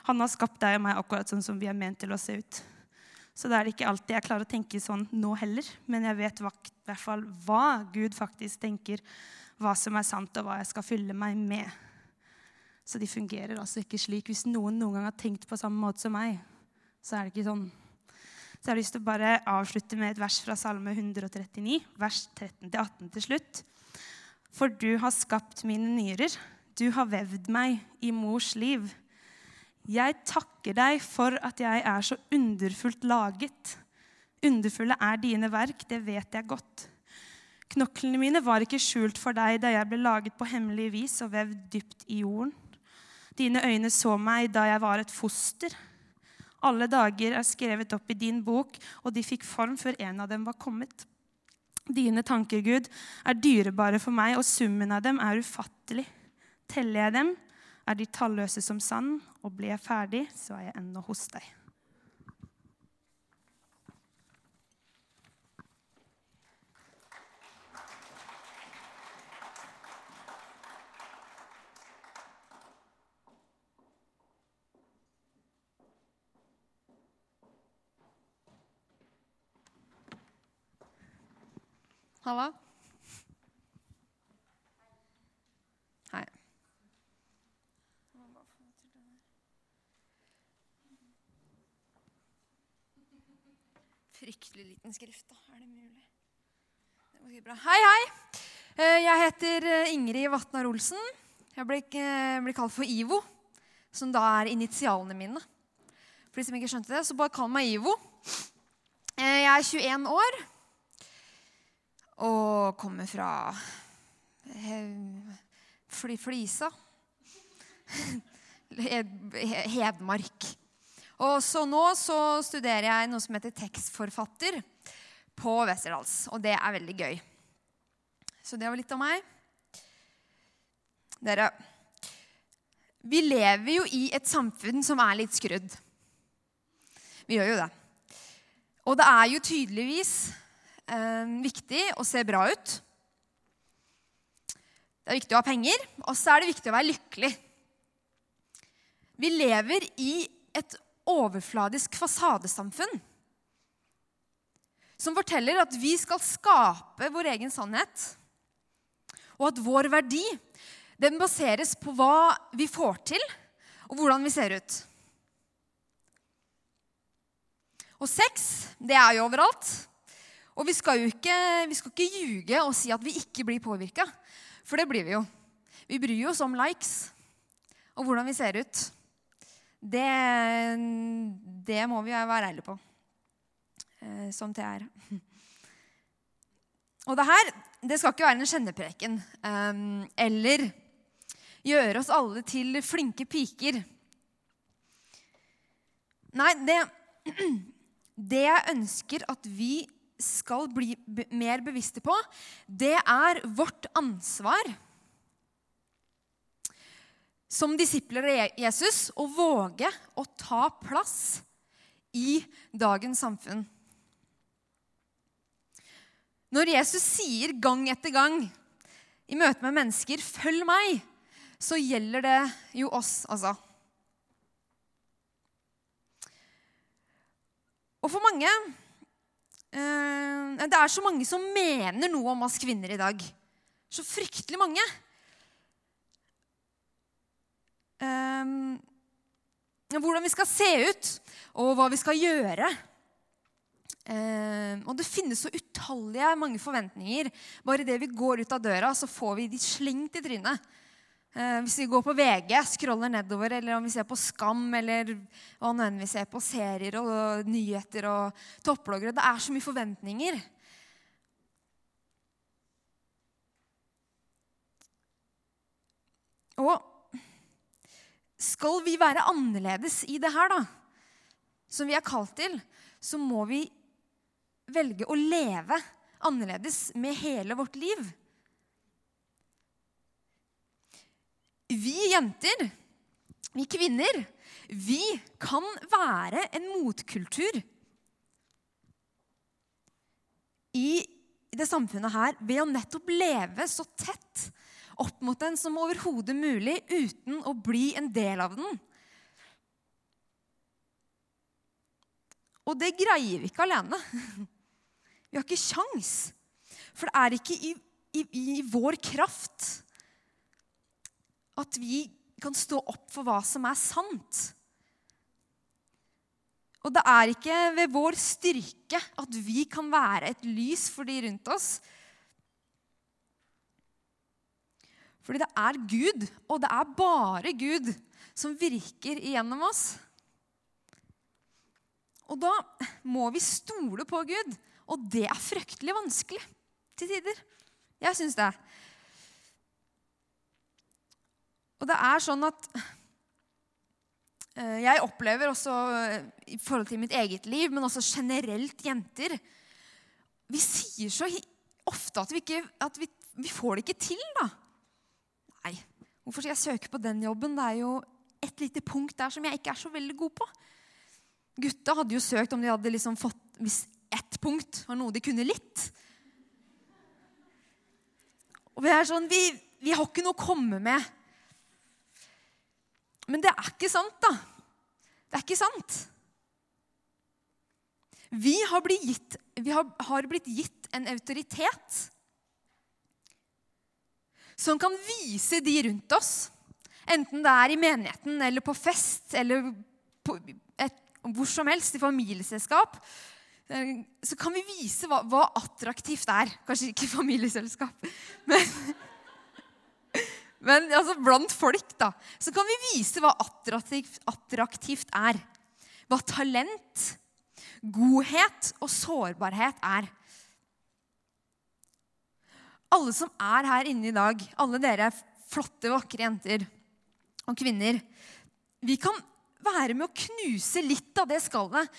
C: han har skapt deg og meg akkurat sånn som vi er ment til å se ut. Så det er ikke alltid jeg klarer å tenke sånn nå heller, men jeg vet i hvert fall hva Gud faktisk tenker, hva som er sant, og hva jeg skal fylle meg med. Så de fungerer altså ikke slik. Hvis noen noen gang har tenkt på samme måte som meg, så er det ikke sånn. Så jeg har lyst til å bare avslutte med et vers fra Salme 139, vers 13-18 til slutt. For du har skapt mine nyrer du har vevd meg i mors liv. Jeg takker deg for at jeg er så underfullt laget. Underfulle er dine verk, det vet jeg godt. Knoklene mine var ikke skjult for deg da jeg ble laget på hemmelig vis og vevd dypt i jorden. Dine øyne så meg da jeg var et foster. Alle dager er skrevet opp i din bok, og de fikk form før en av dem var kommet. Dine tanker, Gud, er dyrebare for meg, og summen av dem er ufattelig. Teller jeg dem, er de talløse som sand, og blir jeg ferdig, så er jeg ennå hos deg.
D: Halla. Hei. Fryktelig liten skrift, da. Er det mulig? Det var bra. Hei, hei. Eh, Jeg heter eh, Ingrid Vatnar Olsen. Jeg blir, eh, kalt for Ivo, som da er initialene mine. For de som ikke skjønte det, så bare kall meg Ivo. Jeg er 21 år og kommer fra eh, Fli, Flisa. Hedmark. Og så nå så studerer jeg noe som heter tekstforfatter på Westerdals. Og det er veldig gøy. Så det var litt om meg. Dere, vi lever jo i et samfunn som er litt skrudd. Vi gjør jo det. Og det er jo tydeligvis viktig å se bra ut. Det er viktig å ha penger, og så er det viktig å være lykkelig. Vi lever i et overfladisk fasadesamfunn som forteller at vi skal skape vår egen sannhet, og at vår verdi den baseres på hva vi får til, og hvordan vi ser ut. Og sex, det er jo overalt. Og vi skal jo ikke, vi skal ikke ljuge og si at vi ikke blir påvirka, for det blir vi jo. Vi bryr oss om likes og hvordan vi ser ut. Det, det må vi være ærlige på, eh, som det er. Og det her det skal ikke være en kjennepreken eh, eller gjøre oss alle til flinke piker. Nei, det, det jeg ønsker at vi skal bli mer bevisste på, det er vårt ansvar som disipler av Jesus å våge å ta plass i dagens samfunn. Når Jesus sier gang etter gang i møte med mennesker 'følg meg', så gjelder det jo oss, altså. Og for mange Det er så mange som mener noe om oss kvinner i dag. Så fryktelig mange. Um, hvordan vi skal se ut, og hva vi skal gjøre. Um, og det finnes så utallige mange forventninger. Bare idet vi går ut av døra, så får vi de slengt i trynet. Uh, hvis vi går på VG, scroller nedover, eller om vi ser på Skam, eller enn vi ser på, serier og nyheter og topploggere Det er så mye forventninger. Og skal vi være annerledes i det her, da, som vi er kalt til, så må vi velge å leve annerledes med hele vårt liv. Vi jenter, vi kvinner, vi kan være en motkultur i det samfunnet her ved å nettopp leve så tett opp mot den som overhodet mulig uten å bli en del av den. Og det greier vi ikke alene. Vi har ikke sjans. For det er ikke i, i, i vår kraft at vi kan stå opp for hva som er sant. Og det er ikke ved vår styrke at vi kan være et lys for de rundt oss. Fordi det er Gud, og det er bare Gud, som virker igjennom oss. Og da må vi stole på Gud, og det er fryktelig vanskelig til tider. Jeg syns det. Og det er sånn at eh, Jeg opplever også eh, i forhold til mitt eget liv, men også generelt jenter Vi sier så ofte at vi ikke at vi, vi får det ikke til, da. Nei, hvorfor skal jeg søke på den jobben? Det er jo et lite punkt der som jeg ikke er så veldig god på. Gutta hadde jo søkt om de hadde liksom fått Hvis ett punkt var noe de kunne litt. Og vi er sånn Vi, vi har ikke noe å komme med. Men det er ikke sant, da. Det er ikke sant. Vi har blitt gitt, har, har blitt gitt en autoritet som kan vise de rundt oss, enten det er i menigheten eller på fest eller på et hvor som helst, i familieselskap, eh, så kan vi vise hva, hva attraktivt er. Kanskje ikke familieselskap, men, men altså blant folk, da. Så kan vi vise hva attraktivt, attraktivt er. Hva talent, godhet og sårbarhet er. Alle som er her inne i dag, alle dere flotte, vakre jenter og kvinner, vi kan være med å knuse litt av det skallet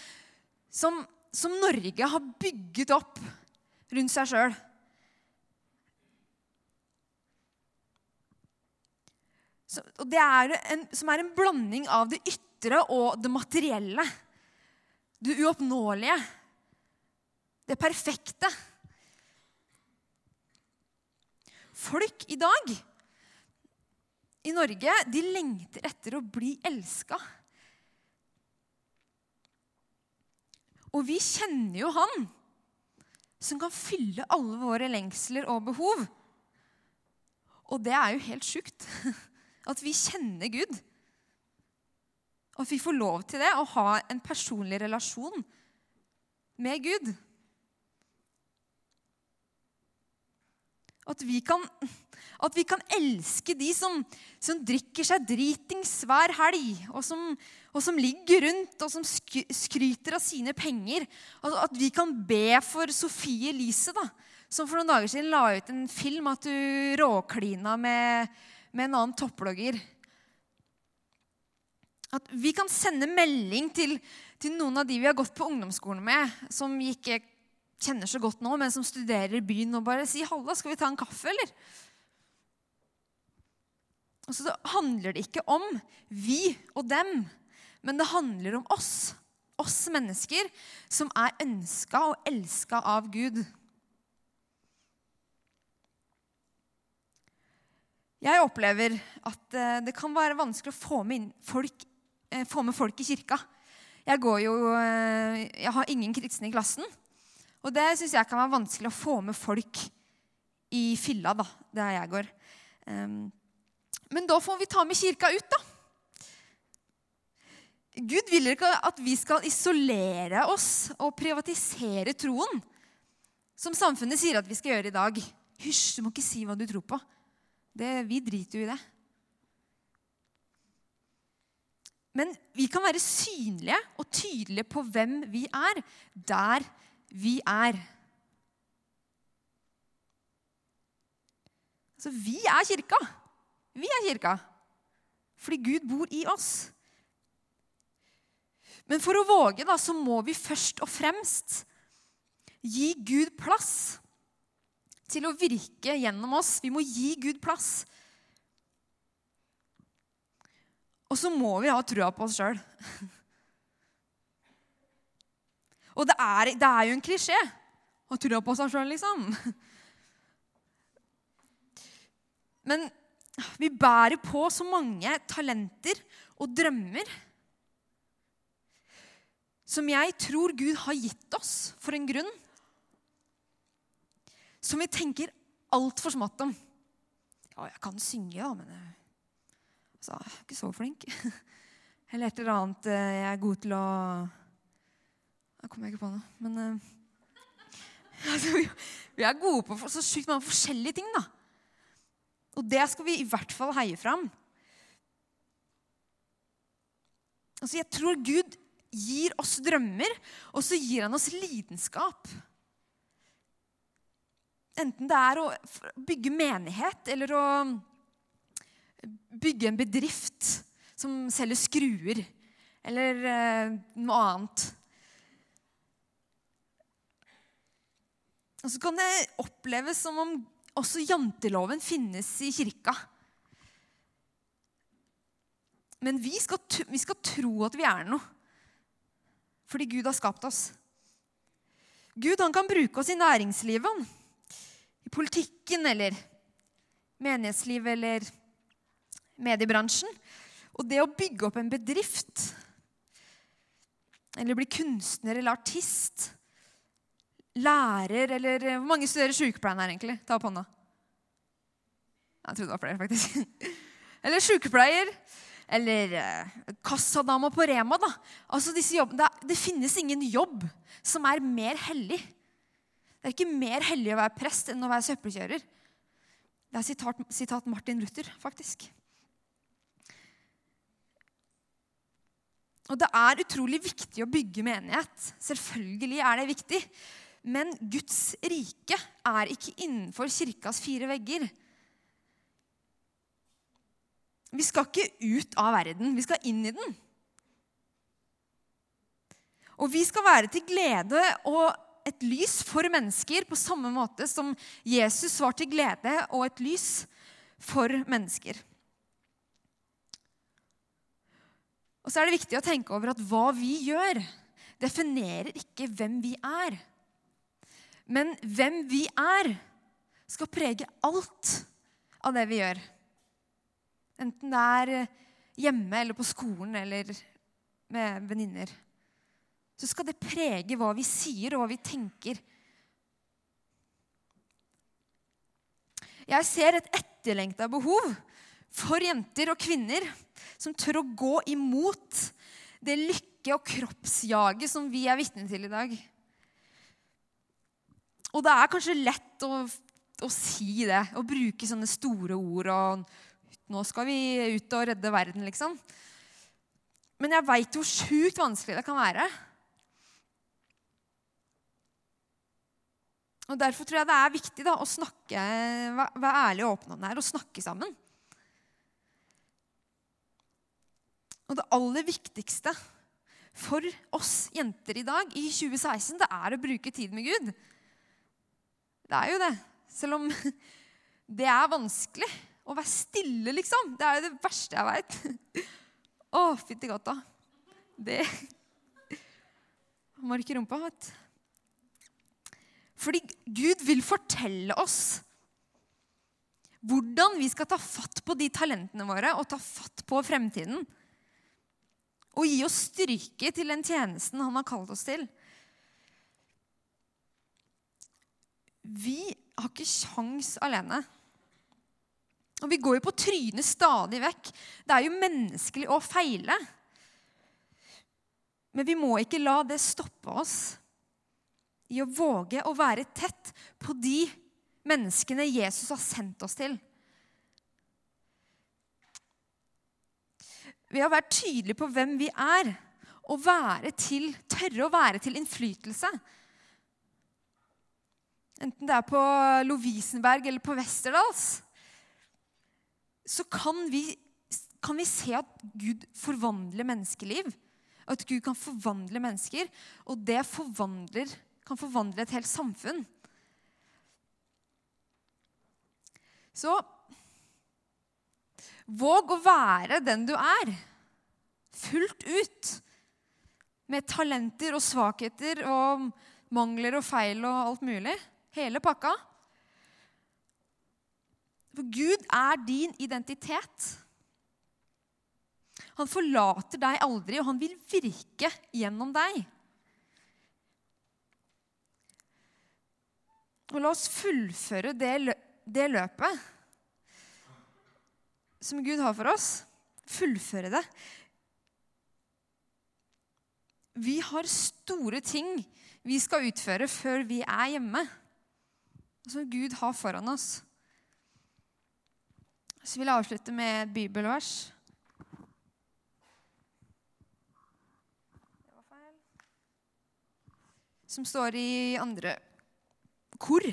D: som, som Norge har bygget opp rundt seg sjøl. Det er en, som er en blanding av det ytre og det materielle. Det uoppnåelige. Det perfekte. Folk i dag i Norge de lengter etter å bli elska. Og vi kjenner jo han som kan fylle alle våre lengsler og behov. Og det er jo helt sjukt at vi kjenner Gud. Og at vi får lov til det, å ha en personlig relasjon med Gud. At vi kan, at vi kan elske de som, som, drikker seg dritings hver helg, og som, og som, ligger rundt og som skryter av sine penger. At vi kan be for Sofie Elise, som for noen dager siden la ut en film at hun råklina med, med en annen topplogger. At vi kan sende melding til, til noen av de vi har gått på ungdomsskolen med, som vi ikke kjenner så godt nå, men som studerer i byen, og bare si 'Halla, skal vi ta en kaffe', eller? Og så handler det ikke om vi og dem, men det handler om oss. Oss mennesker som er ønska og elska av Gud. Jeg opplever at eh, det kan være vanskelig å få med, folk, eh, få med folk i kirka. Jeg, jo, eh, jeg har ingen kristne i klassen. Og det syns jeg kan være vanskelig å få med folk i fylla, da, der jeg går. Um, men da får vi ta med kirka ut, da. Gud vil ikke at vi skal isolere oss og privatisere troen, som samfunnet sier at vi skal gjøre i dag. Hysj, du må ikke si hva du tror på. Det, vi driter jo i det. Men vi kan være synlige og tydelige på hvem vi er, der vi er. Altså, vi er kirka. Vi er kirka. Fordi Gud bor i oss. Men for å våge da, så må vi først og fremst gi Gud plass til å virke gjennom oss. Vi må gi Gud plass. Og så må vi ha trua på oss sjøl. Og det er, det er, jo en klisjé å trua på seg sjøl, liksom. Men vi bærer på så mange talenter og drømmer som jeg tror Gud har gitt oss for en grunn. Som vi tenker altfor smått om. Ja, jeg kan synge, da, men jeg, altså, jeg er ikke så flink. Eller et eller annet eh, jeg er god til å Da kommer jeg ikke på noe. Men altså, vi, er gode på så sykt mange forskjellige ting, da. Og det skal vi i hvert fall heie fram. Altså, jeg tror Gud gir oss drømmer, og så gir han oss lidenskap. Enten det er å bygge menighet eller å bygge en bedrift som selger skruer, eller eh, noe annet. Og så kan det oppleves som om også janteloven finnes i kirka. Men vi skal, vi skal tro at vi er noe. Fordi Gud har skapt oss. Gud kan bruke oss i næringslivet, i politikken eller menighetslivet eller mediebransjen. Og det å bygge opp en bedrift eller bli kunstner eller artist, lærer eller Hvor mange studerer sykepleien her, egentlig? Ta opp hånda. Jeg trodde det var flere, faktisk. Eller sykepleier eller eh, kassadama på Rema. da. Altså jobb, det, det, finnes ingen jobb som er mer hellig. Det er ikke mer hellig å være prest enn å være søppelkjører. Det er sitat, sitat Martin Luther, faktisk. Og det er utrolig viktig å bygge menighet. Selvfølgelig er det viktig. Men Guds rike er ikke innenfor kirkas fire vegger. Vi skal ikke ut av verden, vi skal inn i den. Og vi skal være til glede og et lys for mennesker på samme måte som Jesus var til glede og et lys for mennesker. Og så er det viktig å tenke over at hva vi gjør, definerer ikke hvem vi er. Men hvem vi er, skal prege alt av det vi gjør. Enten det er hjemme eller på skolen eller med venninner. Så skal det prege hva vi sier, og hva vi tenker. Jeg ser et etterlengta behov for jenter og kvinner som tør å gå imot det lykke- og kroppsjaget som vi er vitne til i dag. Og det er kanskje lett å, å si det, å bruke sånne store ord og nå skal vi ut og redde verden, liksom. Men jeg veit hvor sjukt vanskelig det kan være. Og Derfor tror jeg det er viktig da, å snakke, være ærlig og åpen om det her og snakke sammen. Og det aller viktigste for oss jenter i dag i 2016, det er å bruke tid med Gud. Det er jo det. Selv om det er vanskelig. Å være stille, liksom. Det er jo det verste jeg veit. Å, fytti gata. Det Mark i rumpa, vet Fordi Gud vil fortelle oss hvordan vi skal ta fatt på de talentene våre og ta fatt på fremtiden. Og gi oss styrke til den tjenesten han har kalt oss til. Vi har ikke sjans alene. Og vi går jo på trynet stadig vekk. Det er jo menneskelig å feile. Men vi må ikke la det stoppe oss i å våge å være tett på de menneskene Jesus har sendt oss til. Ved å være tydelige på hvem vi er, og være til, tørre å være til innflytelse. Enten det er på Lovisenberg eller på Westerdals så kan vi, kan vi se at Gud forvandler menneskeliv. At Gud kan forvandle mennesker, og det forvandler, kan forvandle et helt samfunn. Så våg å være den du er. fullt ut. Med talenter og svakheter og mangler og feil og alt mulig. Hele pakka. For Gud er din identitet. Han forlater deg aldri, og han vil virke gjennom deg. Og la oss fullføre det, det løpet som Gud har for oss. Fullføre det. Vi har store ting vi skal utføre før vi er hjemme. Som Gud har foran oss. Så vil jeg avslutte med et bibelvers. Som står i andre kor,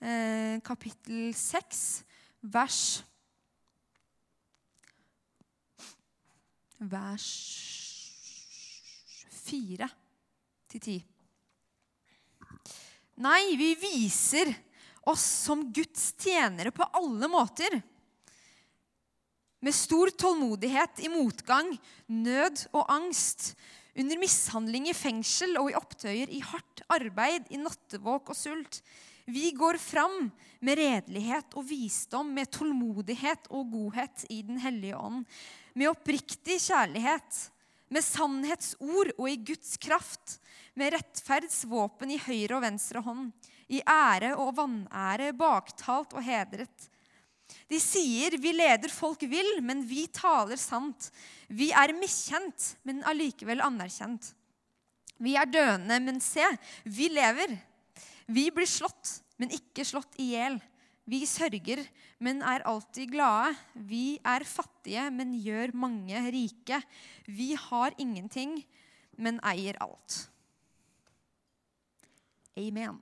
D: eh, kapittel 6, vers Vers 4 til 10. Nei, vi viser oss som Guds tjenere på alle måter. Med stor tålmodighet i motgang, nød og angst. Under mishandling i fengsel og i opptøyer, i hardt arbeid, i nattevåk og sult. Vi går fram med redelighet og visdom, med tålmodighet og godhet i Den hellige ånd. Med oppriktig kjærlighet, med sannhetsord og i Guds kraft. Med rettferdsvåpen i høyre og venstre hånd. I ære og vanære, baktalt og hedret. De sier vi leder folk vill, men vi taler sant. Vi er miskjent, men allikevel anerkjent. Vi er døende, men se, vi lever. Vi blir slått, men ikke slått i hjel. Vi sørger, men er alltid glade. Vi er fattige, men gjør mange rike. Vi har ingenting, men eier alt. Amen.